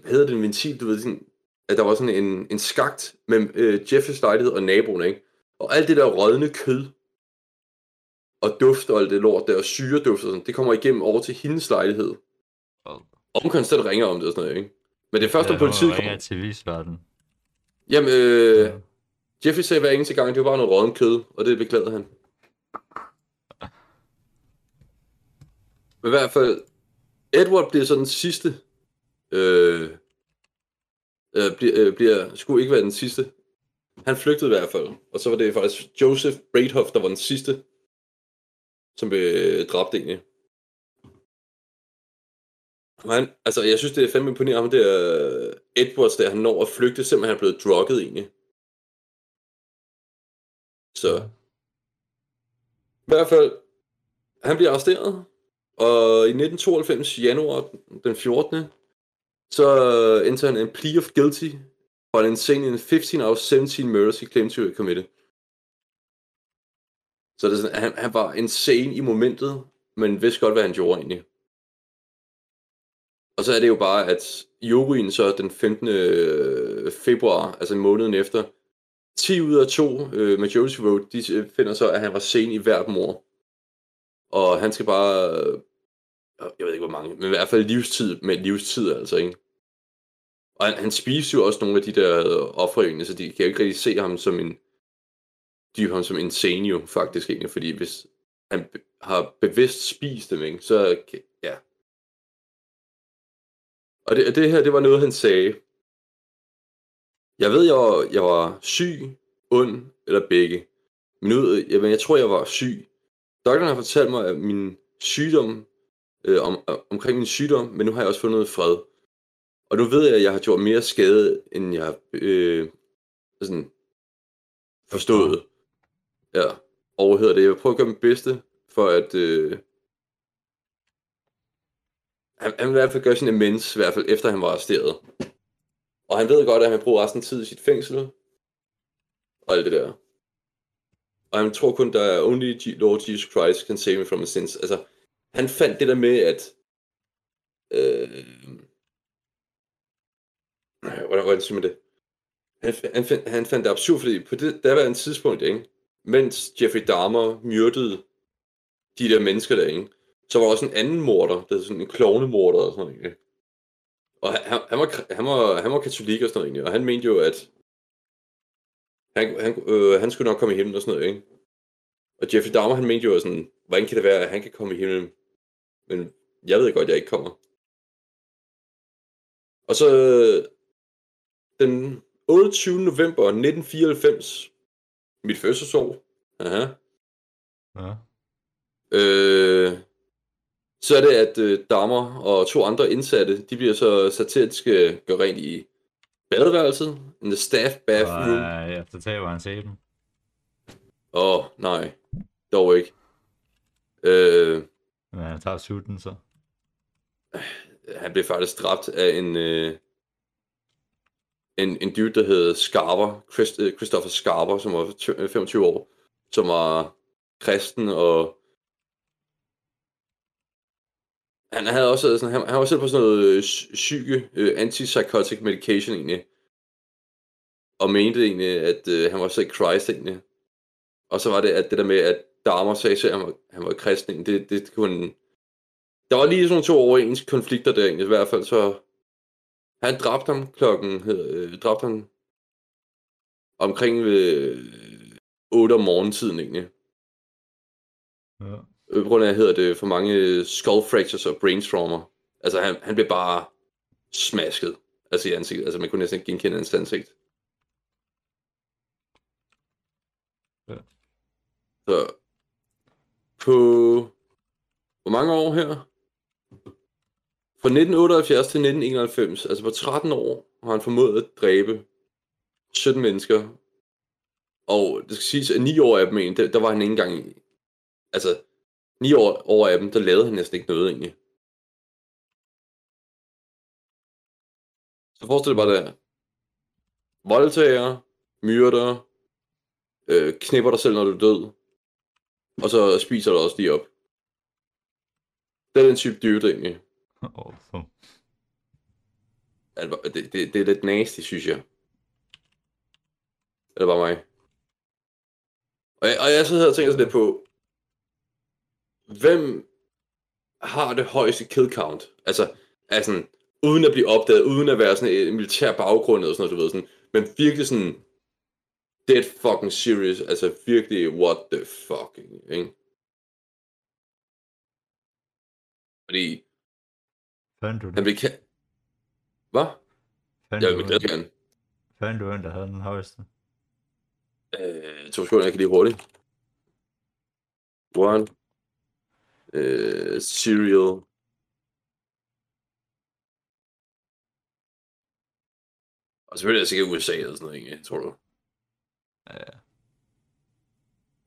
hvad hedder det, en ventil, du ved, sådan, at der var sådan en, en skagt med øh, Jeffries lejlighed og naboen, ikke? Og alt det der rådne kød, og duft og alt det lort der, og syreduft og sådan, det kommer igennem over til hendes lejlighed. Og- Og hun konstant ringer om det og sådan noget, ikke? Men det er først, Ja, når politiet kommer. til visverden. Jamen, øh, Jeffrey sagde hver eneste gang, det var bare noget rådent kød, og det beklagede han. Men i hvert fald, Edward bliver så den sidste, øh, øh, bliver, øh, bliver, skulle ikke være den sidste. Han flygtede i hvert fald, og så var det faktisk Joseph Braidhoff, der var den sidste, som blev dræbt egentlig. Han, altså, jeg synes, det er fandme imponerende, det er øh, Edwards, der han når at flygte, selvom han er blevet drukket egentlig. Så, i hvert fald, han bliver arresteret, og i 1992, januar den 14. Så endte han en plea of guilty for an insane in 15 out of 17 murders he claimed to have committed. Så det er sådan, han, han var insane i momentet, men vidste godt, hvad han gjorde egentlig. Og så er det jo bare, at juryen så den 15. Øh, februar, altså måneden efter, 10 ud af 2 øh, majority vote, de finder så, at han var sen i hvert mor. Og han skal bare, øh, jeg ved ikke hvor mange, men i hvert fald livstid med livstid altså, ikke? Og han, han spiser jo også nogle af de der øh, ofre så de kan jo ikke rigtig se ham som en, de ham som en senior, faktisk ikke? fordi hvis han har bevidst spist dem, ikke, så ja. Og det, det her, det var noget, han sagde. Jeg ved, jeg var, jeg var syg, ond eller begge. Men ud, jeg, jeg tror, jeg var syg. Doktoren har fortalt mig, at min sygdom, øh, om, omkring min sygdom, men nu har jeg også fundet fred. Og nu ved jeg, at jeg har gjort mere skade, end jeg har øh, sådan forstået. Ja, og det? Jeg vil prøve at gøre mit bedste, for at øh, han, han vil i hvert fald gøre sin amends, i hvert fald efter han var arresteret. Og han ved godt, at han bruger resten af tiden i sit fængsel, og alt det der. Og han tror kun, der er only G- Lord Jesus Christ can save me from my sins. Altså, han fandt det der med, at... Øh, hvordan, hvordan siger man det? Han, han, fandt, han fandt det absurd, fordi på det, der var en tidspunkt, ikke? mens Jeffrey Dahmer myrdede de der mennesker der, ikke? så var der også en anden morder, der er sådan en klovnemorder og sådan noget. Ikke? Og han, han, var, han, var, han var katolik og sådan noget, ikke? og han mente jo, at han, han, øh, han skulle nok komme i himlen og sådan noget, ikke? Og Jeffrey Dahmer, han mente jo sådan, hvordan kan det være, at han kan komme i himlen? Men jeg ved godt, at jeg ikke kommer. Og så den 28. november 1994, mit fødselsår, aha, Ja. øh, så er det, at øh, Dahmer og to andre indsatte, de bliver så sat til, at de skal gøre rent i badeværelset, in the staff bathroom. Øh, efter taber han sæben. Åh, oh, nej. Dog ikke. Øh, men han tager sutten så. han blev faktisk dræbt af en, øh, en, en dude, der hed Scarver, Christ, øh, Christopher Scarver, som var 25 øh, år, som var kristen, og han havde også sådan, han, han var selv på sådan noget øh, syge, øh, antipsychotic medication egentlig, og mente egentlig, at øh, han var selv Christ egentlig. Og så var det at det der med, at Dahmer sagde selv, at han var, han var kristen, det, det kunne der var lige sådan to overens konflikter der egentlig, i hvert fald, så han dræbte ham klokken, øh, dræbte ham omkring ved øh, 8 om morgentiden egentlig. Ja. Øh, På grund af, hedder det, for mange skull fractures og brain trauma. Altså, han, han blev bare smasket. Altså i ansigtet. Altså, man kunne næsten ikke genkende hans ansigt. Ja. Så, på hvor mange år her? Fra 1978 til 1991, altså på 13 år, har han formået at dræbe 17 mennesker. Og det skal siges, at 9 år af dem, der, der var han ikke engang i. Altså, 9 år over af dem, der lavede han næsten ikke noget egentlig. Så forestil dig bare det. Voldtager, myrder, øh, knipper dig selv, når du er død, og så spiser du også lige op. Det er den type dyrt egentlig. Awesome. Altså, det, det, det er lidt nasty, synes jeg. Eller bare mig. Og jeg, og jeg og tænker sådan lidt på, hvem har det højeste kill count? Altså, altså uden at blive opdaget, uden at være sådan en militær baggrund og sådan noget, du ved, sådan, men virkelig sådan, dead fucking serious, altså virkelig, what the fucking, ikke? Fordi, Fandt du han det? blev kaldt... Hvad? Fandt Jeg vil glæde gerne. fandt du, hvem der havde den højeste? Øh, to sekunder, jeg kan lige hurtigt. One. Øh, cereal. Og selvfølgelig er det sikkert USA eller sådan noget, ikke? Tror du? Ja.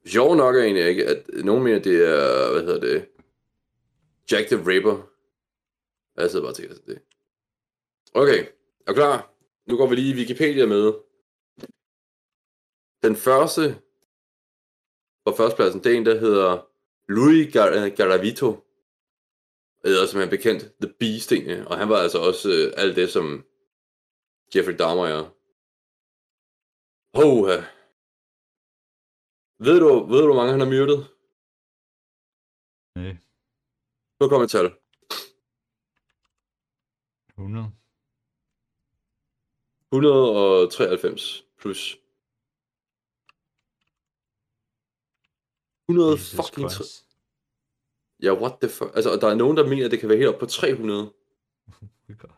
Sjov nok er egentlig ikke, at nogen mener, det er, hvad hedder det, Jack the Ripper. Jeg sidder bare og tænker det. Okay, er du klar? Nu går vi lige i Wikipedia med. Den første på førstepladsen, det er en, der hedder Louis Gar- øh, Garavito. Eller som er bekendt, The Beast egentlig. Og han var altså også øh, alt det, som Jeffrey Dahmer er. Hoha. Ved du, ved du, hvor mange han har myrdet? Nej. Nu kommer et tal. 100. 193 plus. 100 Jesus fucking... Christ. Ja, what the fuck? Altså, og der er nogen, der mener, at det kan være helt op på 300. Oh my god.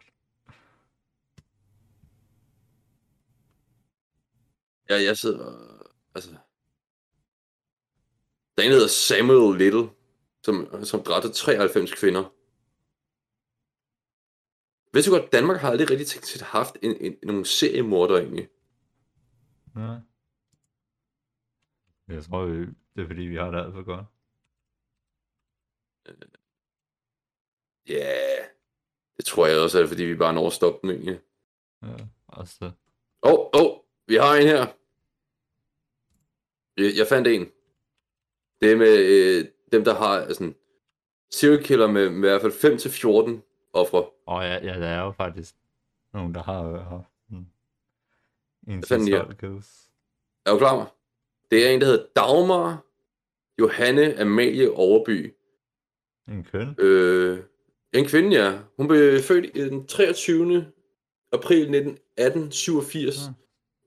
Ja, jeg sidder... Altså... Der er en, der hedder Samuel Little, som, som dræbte 93 kvinder. Vidste du godt, Danmark har aldrig rigtig tænkt haft en, en, nogle seriemordere egentlig? Nej. Jeg tror, vi- det er fordi, vi har det alt for godt. Ja, yeah. det tror jeg også er, fordi vi bare når at stoppe dem egentlig. Ja, også det. Åh, oh, åh, oh, vi har en her. Jeg, jeg fandt en. Det er med øh, dem, der har sådan serial killer med, med i hvert fald 5-14 ofre. Og ja, ja, der er jo faktisk nogen, der har øh, haft en, en til er det? 12 kills. Du klar? Det er en, der hedder Dagmar Johanne Amalie Overby. En køn. Øh, en kvinde, ja. Hun blev født i den 23. april 1987 Ja.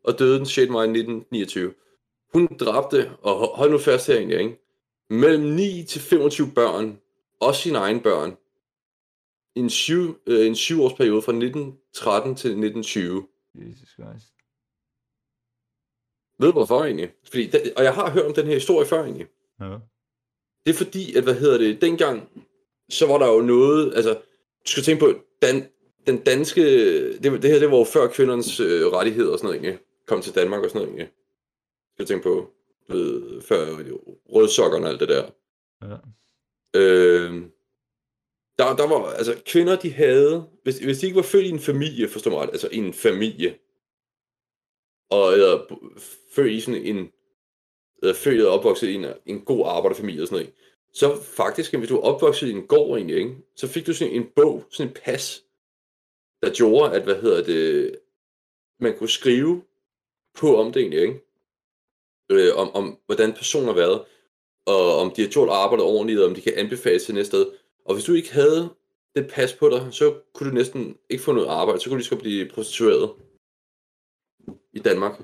og døde den 6. maj 1929. Hun dræbte, og ho- hold nu fast her egentlig, ikke? mellem 9 til 25 børn, også sine egne børn, i en, syv, øh, en syvårsperiode fra 1913 til 1920. Jesus Christ. Ved du hvorfor egentlig? Fordi, den- og jeg har hørt om den her historie før egentlig. Ja. Det er fordi, at hvad hedder det, dengang, så var der jo noget, altså, du skal tænke på, dan, den danske, det, det her, det var jo før kvindernes øh, rettigheder og sådan noget egentlig, kom til Danmark og sådan noget egentlig. Skal du tænke på, ved, før rødsokkerne og alt det der. Ja. Øh, der, der var, altså, kvinder, de havde, hvis, hvis de ikke var født i en familie, forstår mig ret, altså en familie, og eller, født i sådan en, eller født og opvokset i en, en god arbejderfamilie og sådan noget, så faktisk, hvis du er opvokset i en gård egentlig, ikke, så fik du sådan en bog, sådan en pas, der gjorde, at, hvad hedder det, man kunne skrive på om det egentlig, ikke? Øh, om, om, hvordan personen har været, og om de har gjort arbejdet ordentligt, og om de kan anbefales til næste sted. Og hvis du ikke havde det pas på dig, så kunne du næsten ikke få noget arbejde, så kunne du lige så blive prostitueret i Danmark.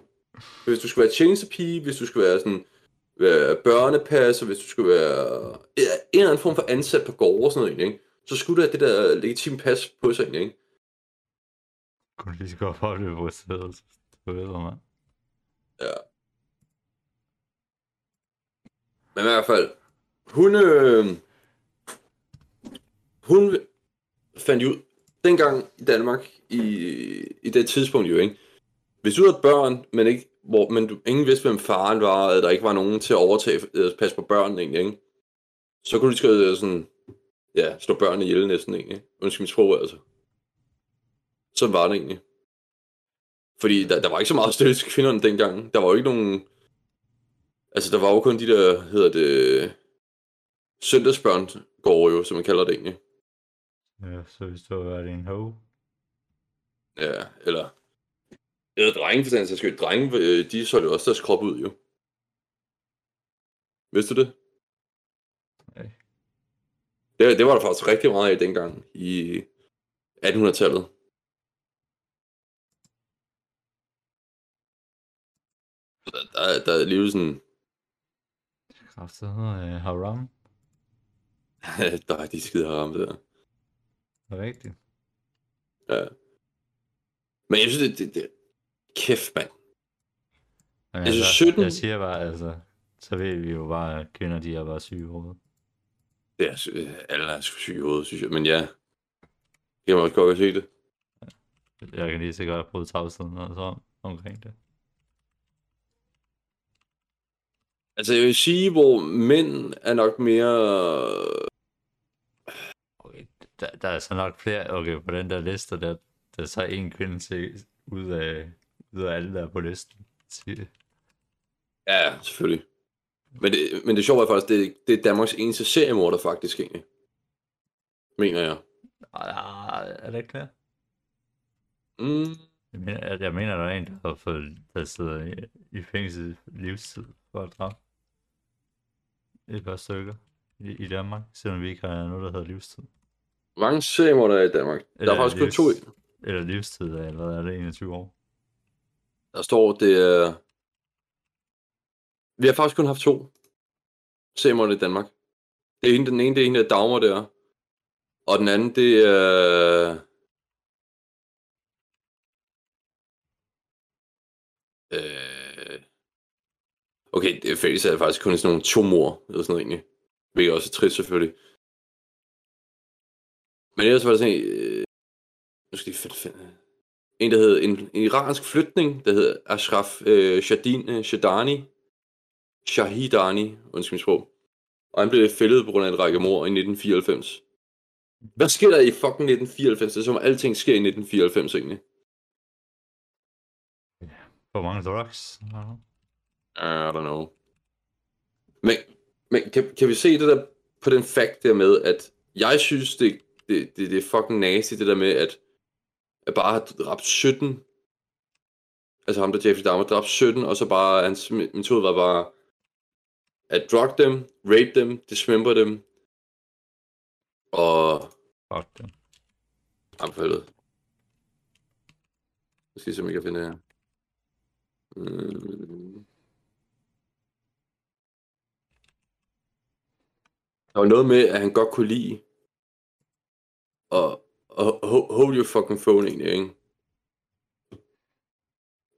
Hvis du skulle være tjenestepige, hvis du skulle være sådan være børnepasser, hvis du skulle være ja, en eller anden form for ansat på gårde og sådan noget, ikke? så skulle du have det der legitime pas på sig, ikke? Kunne lige så godt få det på stedet. Du ved, hvor man. Ja. Men i hvert fald, hun, øh, hun fandt ud, dengang i Danmark, i, i det tidspunkt jo, ikke? hvis du havde børn, men, ikke, hvor, men du, ingen vidste, hvem faren var, eller der ikke var nogen til at overtage, øh, passe på børnene egentlig, ikke? så kunne du skrive øh, sådan, ja, slå børnene ihjel næsten egentlig. Undskyld mit sprog, altså. Sådan var det egentlig. Fordi der, der var ikke så meget støtte til kvinderne dengang. Der var jo ikke nogen... Altså, der var jo kun de der, hedder det... Søndagsbørn går jo, som man kalder det egentlig. Ja, så hvis du var en ho. Ja, eller... Eller drenge, for den sags skyld. Drenge, øh, de så jo også deres krop ud, jo. Vidste du det? Nej. Det, det var der faktisk rigtig meget af dengang i 1800-tallet. Så Der, der, der er lige sådan... Kræfter uh, haram. der er de skide haram der. Det er rigtigt. Ja. Men jeg synes, det, det, det kæft, mand. Men Jeg synes, altså, 17 Jeg siger bare, altså, så ved vi jo bare, at kvinder, de er bare syge i hovedet. Det er, alle er syge i hovedet, synes jeg. Men ja, det kan man også godt se det. Jeg kan lige så godt bruge tavsheden og så omkring det. Altså, jeg vil sige, hvor mænd er nok mere... Okay, der, der er så nok flere, okay, på den der liste, der, der er så en kvinde til ud af, ud af alle, der er på listen. Ja, selvfølgelig. Men det, men det sjove er faktisk, det, det er Danmarks eneste seriemorder faktisk egentlig. Mener jeg. Ah, er det ikke klart? Mm. Jeg mener, jeg, jeg mener, der er en, der har fået, der sidder i, i fængsel livstid for at dræbe et par stykker i, i Danmark, selvom vi ikke har noget, der hedder livstid. Hvor mange seriemorder er i Danmark? Der er Eller faktisk kun livs- to. i- Eller livstid hvad er det, 21 år? Der står, det er... Vi har faktisk kun haft to seriemorder i Danmark. Det er en, den ene, det er en af Dagmar der. Og den anden, det er... Okay, det er faktisk, er faktisk kun sådan nogle to mor, eller sådan noget egentlig. Hvilket også er trist selvfølgelig. Men ellers var det sådan en... Øh... Nu skal jeg finde, finde en, der hed en, en iransk flytning, der hed Ashraf øh, Shadin, øh, Shadani. Shahidani, undskyld mit sprog. Og han blev fældet på grund af en række mord i 1994. Hvad sker der i fucking 1994? Det er som alting sker i 1994 egentlig. For mange drugs? Ja. I don't know. Men, men kan, kan vi se det der på den fact der med, at jeg synes, det, det, det, det er fucking nasty, det der med, at, at bare have dræbt 17, altså ham der Jeffrey Dahmer dræbt 17, og så bare, hans metode var bare, at drug dem, rape dem, dismember dem, og... Fuck dem. Jamen for helvede. Jeg skal se, om jeg kan finde det her. Mm. Der var noget med, at han godt kunne lide og, og ho- hold your fucking phone egentlig, ikke?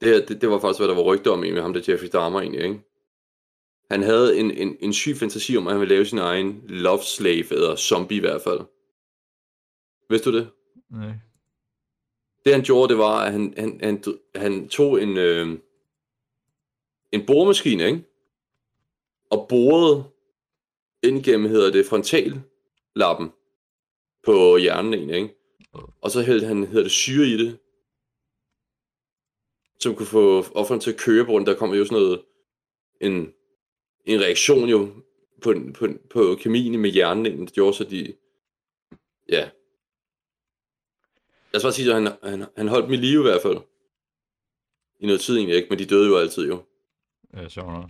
Det, det, det var faktisk, hvad der var rygter om med ham, der Jeffrey Dahmer egentlig, ikke? Han havde en, en, en syg fantasi om, at han ville lave sin egen love slave, eller zombie i hvert fald. Vidste du det? Nej. det han gjorde, det var, at han, han, han, han tog en, øh, en boremaskine, ikke? Og borede ind gennem, hedder det, frontallappen på hjernen egentlig, ikke? Og så hældte han, hedder det, syre i det, som kunne få offeren til at køre på rundt. Der kom jo sådan noget, en, en reaktion jo på, på, på kemien med hjernen, egentlig, der gjorde så de, ja, Lad os bare sige, at han, han, han holdt mit i i hvert fald. I noget tid egentlig ikke, men de døde jo altid jo. Ja, sjovt nok.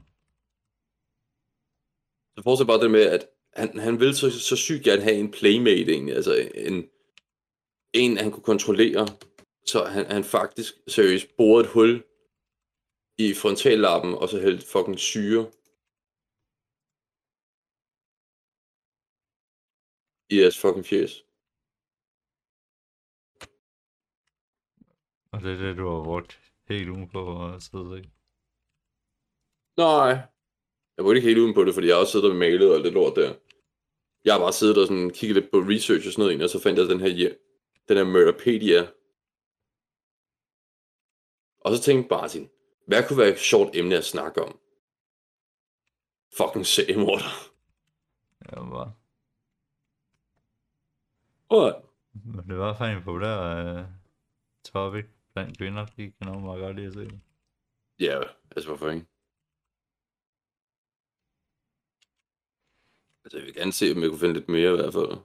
Så forestil bare det med, at han, han ville så, så sygt gerne have en playmate egentlig, altså en, en han kunne kontrollere, så han, han faktisk seriøst borede et hul i frontallappen, og så hældte fucking syre i jeres fucking fjes. Og det er det, du har brugt helt ugen på at sidde i. Nej. Jeg var ikke helt uden på det, fordi jeg også siddet og malet og alt det lort der. Jeg har bare siddet og sådan kigget lidt på research og sådan noget, og så fandt jeg den her, den her Murderpedia. Og så tænkte Martin, hvad kunne være et sjovt emne at snakke om? Fucking seriemorder. Ja, bare. Alright. Men det var faktisk en populær uh, topic blandt kvinder. De kan nok meget godt lide at se det. Ja, altså hvorfor ikke? Altså, jeg vil gerne se, om jeg kunne finde lidt mere i hvert fald.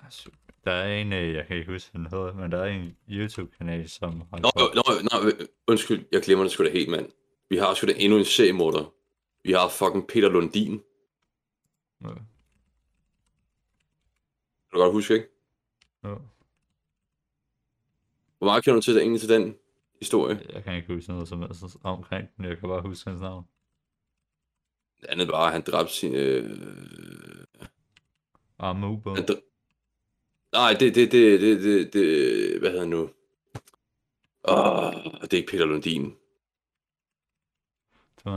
Altså, Der er en, øh, jeg kan ikke huske, den hedder, men der er en YouTube-kanal, som har Nå, nå, nå, undskyld, jeg glemmer det sgu da helt, mand. Vi har sgu da endnu en seriemorder. Vi har fucking Peter Lundin. Ja. Kan du godt huske, ikke? Ja. Hvor meget kender du til, egentlig til den historie? Jeg kan ikke huske noget som helst omkring den, jeg kan bare huske hans navn. Det andet var, at han dræbte sin... Øh... Han dræ... Nej, det, det, det, det, det, det, hvad hedder han nu? Åh, det er ikke Peter Lundin.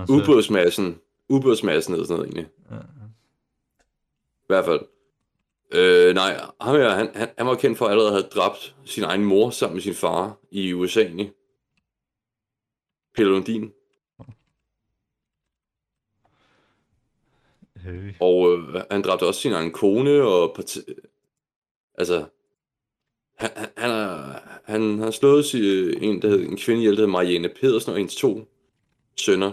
Sød- Ubådsmassen. Ubådsmassen eller sådan noget, egentlig. Ja. I hvert fald. Øh, nej, ham her, han, han, han var kendt for at allerede have dræbt sin egen mor sammen med sin far i USA, egentlig. Peter Lundin. Og øh, han dræbte også sin egen kone, og parti... altså, han, han, han, er, han har slået sig, en, der hed, en kvinde ihjel, der hed Marianne Pedersen, og hendes to sønner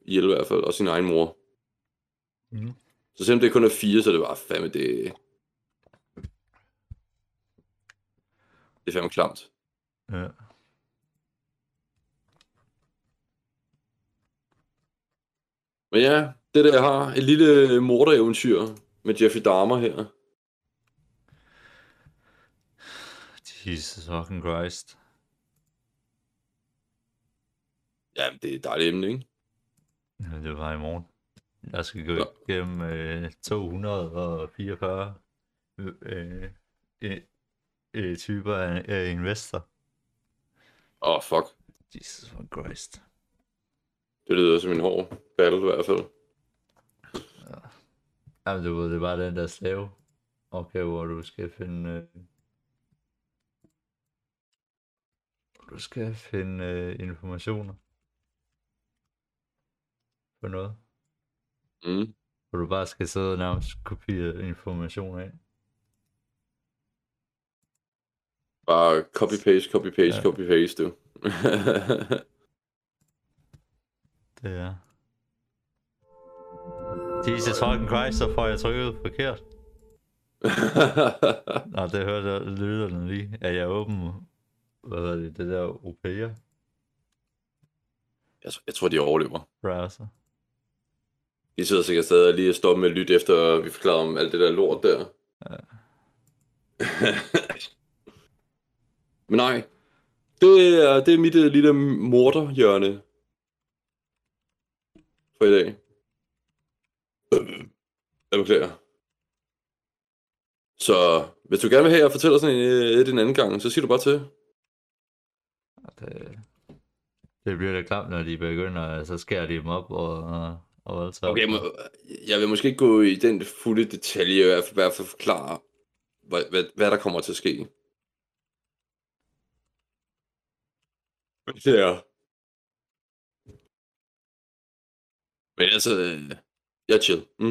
ihjel i hvert fald, og sin egen mor. Mhm. Så selvom det kun er fire, så er det bare fandme det... Det er fandme klamt. Ja. Men ja, det der jeg har et lille mordereventyr med Jeffrey Dahmer her. Jesus fucking Christ. Ja, det er et dejligt emne, ikke? Ja, det var i morgen. Jeg skal gå igennem øh, 244 øh, øh, øh, øh, typer af, af investor. Åh, oh, fuck. Jesus fucking Christ. Det lyder som en hård battle i hvert fald. Jamen, du ved, det bare den der slave opgave, hvor du skal finde... Øh, du skal finde øh, informationer. På noget. Mm. Hvor du bare skal sidde og nærmest kopiere information af. Bare copy-paste, copy-paste, Ja. copy-paste, du. Det er... Jesus fucking Christ, så får jeg trykket forkert. Nå, det hørte lyderne lige. Er jeg åben? Hvad hedder det? Det der Opera jeg, jeg tror, de overlever. browser. De sidder sikkert stadig lige og stopper med at lytte efter, vi forklarer om alt det der lort der. Ja. Men nej, det er, det er mit øh, lille morderhjørne for i dag. Øh, Jeg beklager. Så hvis du gerne vil have, at jeg fortæller sådan en, øh, et en anden gang, så siger du bare til. Det, det bliver da klamt, når de begynder, så skærer de dem op og, og, og alt. Okay, må, jeg vil måske ikke gå i den fulde detalje, i hvert fald, i hvert fald forklare, hvad, hvad, hvad der kommer til at ske. Er... Men altså, øh, jeg er chill. Mm.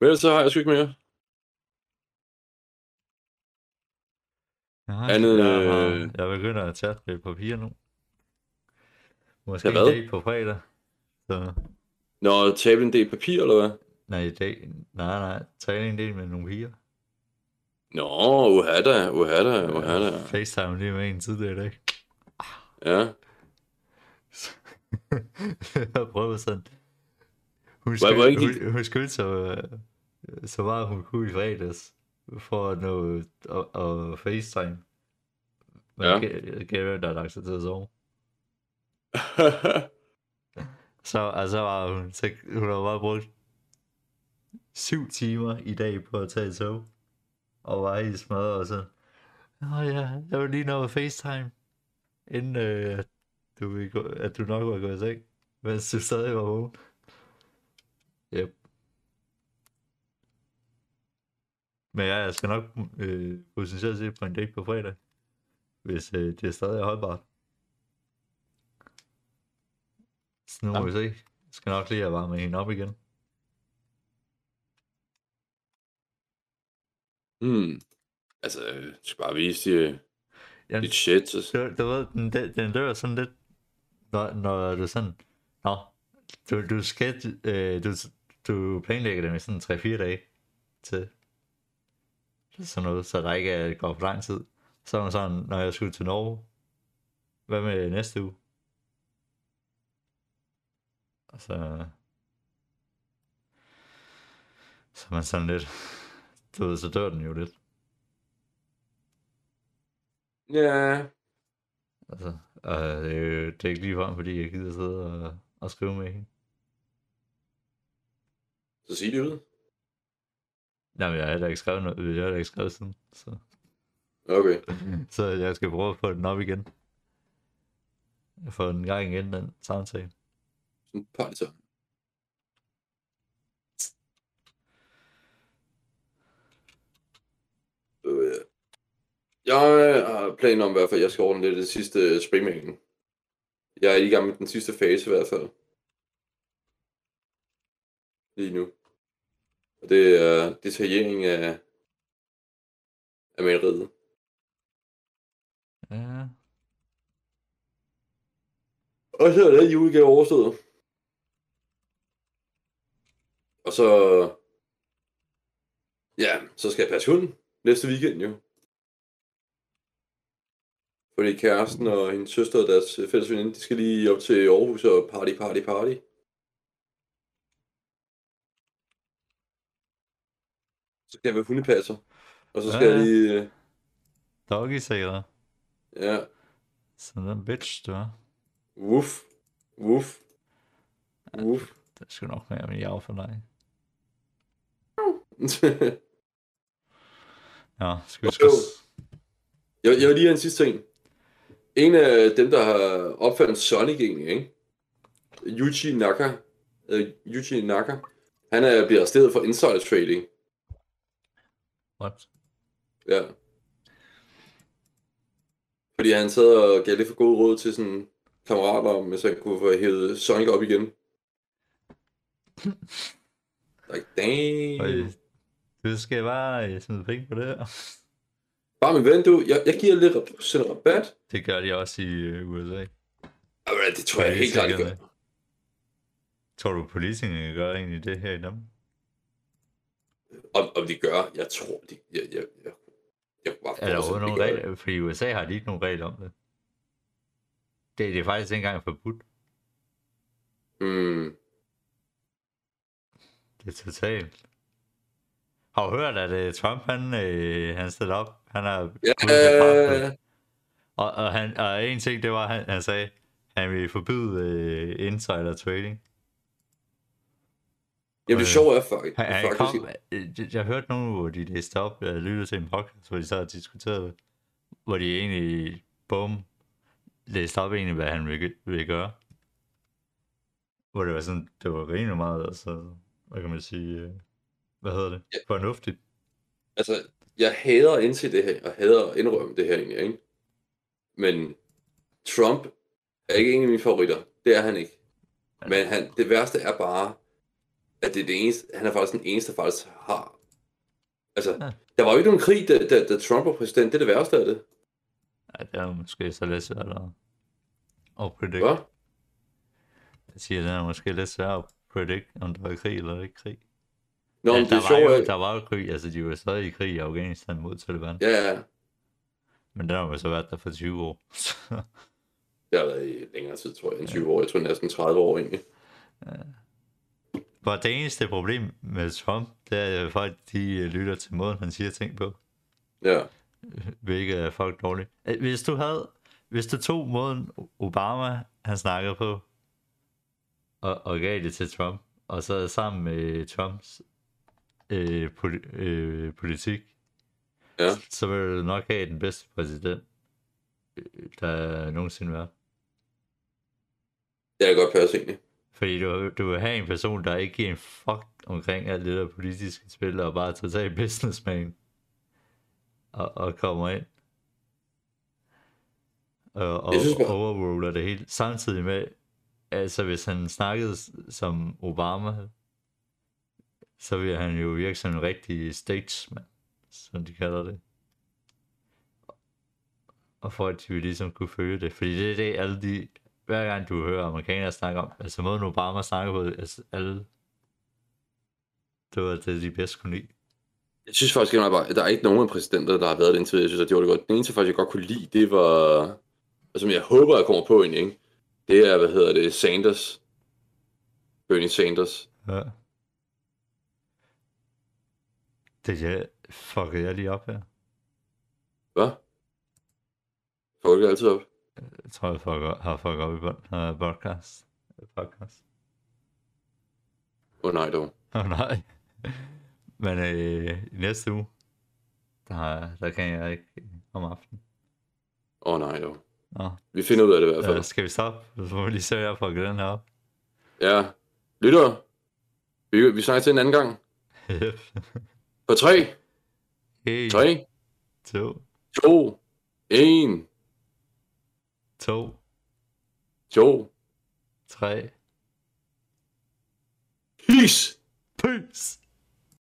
Men ellers så har jeg sgu ikke mere. Nej, andet, jeg, har, øh, jeg begynder at tage lidt papir nu. Måske en dag på fredag. Så, Når tabe en del papir, eller hvad? nej, i dag, nej, nej, træne en del med nogle piger. Nå, uha da, uha da, uha da. FaceTime lige med en tidligere i dag. Ja. Jeg prøvede sådan. Hun skyldte, hun, hun skyldte så, øh, så meget hun kunne i fredags, for at nå og, og FaceTime. Men Ja. Gary, der har lagt sig til at sove. Så altså var hun, så hun har bare brugt syv timer i dag på at tage et tog. Og var helt smadret og sådan. Nå ja, jeg vil lige nå at FaceTime. Inden øh, du, vil gå, at du nok var gået i seng. Mens du stadig var vågen. Yep. Men ja, jeg skal nok øh, potentielt se på en date på fredag. Hvis øh, det er stadig holdbart. Så nu må Ja. vi se. Jeg skal nok lige have varmet hende op igen. Hmm. Altså, øh, du skal bare vise dit, Jamen, dit shit. Så... du, du ved, den, den dør sådan lidt, når, når du sådan, nå, du, du skal, øh, du, du planlægger det med sådan 3-4 dage til sådan noget, så der ikke er, går for lang tid. Så er man sådan, når jeg skulle til Norge, hvad med næste uge? Og så, så man sådan lidt, du ved, så dør den jo lidt. Ja, Altså, og det, er jo, det er ikke lige frem, fordi jeg gider sidde og, og skrive med hende. så sig det ud. Jamen, jeg har heller ikke skrevet noget, jeg har ikke skrevet siden, så, Okay. så jeg skal prøve at få den op igen. Jeg får den gang igen, den samtale. Sådan et par så. Øh, Jeg har planer om i hvert fald, at jeg skal ordne lidt det sidste springmængden. Jeg er i gang med den sidste fase i hvert fald. Lige nu. Og det er detaljering af, af maleriet. Ja, Og så er det julegave overstået. Og så... Ja, så skal jeg passe hunden næste weekend jo. Fordi kæresten og hendes søster og deres fælles veninde, de skal lige op til Aarhus og party, party, party. Så skal jeg være hundepasser. Og så skal Ja, jeg ja. lige... øh, doggy sikkert. Ja, Sådan den bitch, du er. woof, woof, woof. Det skal nok være med jav for dig. Ja, skal vi skal... Jeg, jeg vil lige have en sidste ting. En af dem, der har opfandt Sonic egentlig, ikke? Yuji Naka. Uh, Yuji Naka. Han er blevet arresteret for insider trading. What? Ja. Fordi han sad og gav lidt for god råd til sådan kammerater om, hvis han kunne få hævet Sonic op igen. Like, damn. Øj, Du skal bare øh, smide penge på det her. Bare min ven, du. Jeg, jeg giver lidt rab- rabat. Det gør de også i øh, USA. Jamen, det tror jeg helt klart, de gør. Tror du, politikerne gør egentlig det her i Danmark? Om, om de gør, jeg tror, de... Jeg, jeg, jeg, jeg bare Er der overhovedet nogle regler? For i USA har de ikke nogen regler om det. Det, det er faktisk ikke engang forbudt. Mm, Det er totalt. Har du hørt, at uh, Trump, han, øh, han stillede op? Han har Ja, kraft, og, og, han, og en ting, det var, han, han sagde, han ville forbyde øh, insider trading. Jamen, det sjove er faktisk, Han, han faktisk kom, øh, jeg, jeg hørte nogen, hvor de læste op, jeg lyttede til en podcast, hvor de så diskuterede, hvor de egentlig, bum, læste op egentlig, hvad han ville, ville gøre. Hvor det var sådan, det var rimelig meget, altså, hvad kan man sige, øh, hvad hedder det, Ja. fornuftigt. altså, jeg hader at indse det her, og hader at indrømme det her egentlig, ikke? Men Trump er ikke en af mine favoritter. Det er han ikke. Men han, det værste er bare, at det er det eneste, han er faktisk den eneste, der faktisk har. Altså, Ja. der var jo ikke nogen krig, da, da, da Trump var præsident. Det er det værste af det. Ja, det er måske så lidt svært at, at predict. Hvad? Jeg siger, det er måske lidt svært at predict, om der var krig eller ikke krig. Nå, ja, men det der, er var sjovt, jo, at... der var jo krig, altså de var stadig i krig i Afghanistan mod Taliban. Ja. Ja, ja. Men den har jo så været der for 20 år. Det har været i længere tid, tror jeg, end 20 år. Jeg tror næsten 30 år egentlig. For det eneste problem med Trump, det er, at folk de øh, lytter til måden, han siger ting på. Ja. Hvilket er folk dårligt. Øh, Hvis du havde, hvis du tog måden Obama, han snakkede på, og, og gav det til Trump, og så sammen med Trumps øh, poli- øh, politik, Ja. så vil du nok have den bedste præsident, øh, der nogensinde været. Det er godt passe egentlig. Fordi du, du vil have en person, der ikke giver en fuck omkring alt det der politiske spil, og bare er total businessman. og, og kommer ind. Og, og synes overruler det hele. Samtidig med, altså hvis han snakkede som Obama, så vil han jo virke som en rigtig statesman, som de kalder det. Og folk, de vil ligesom kunne føle det. Fordi det er det, alle de... Hver gang du hører amerikanere snakke om, altså måden Obama snakker på, altså alle... Det var det, de bedst kunne lide. Jeg synes faktisk at der er ikke nogen af præsidenter, der har været det indtil. Jeg synes, at de gjorde det godt. Den eneste faktisk, jeg godt kunne lide, det var... Og som jeg håber, jeg kommer på egentlig, ikke? Det er, hvad hedder det, Sanders. Bernie Sanders. Ja. Det jeg, fuckede jeg lige op her. Hvad? Folk er altid op. Jeg tror, jeg fucker, har fucket op i uh, podcast. podcast. Åh oh, nej, dog. Åh oh, nej. Men øh, næste uge, der, der kan jeg ikke om aftenen. Åh oh, nej, dog. Nå, Vi finder ud af det i hvert fald. øh, skal vi stoppe? Så må vi lige for at gå den her op. Ja. Lytter. Vi, vi snakker til en anden gang. På 3, En, 3, to, 2, 1, to, 2. tre. Peace!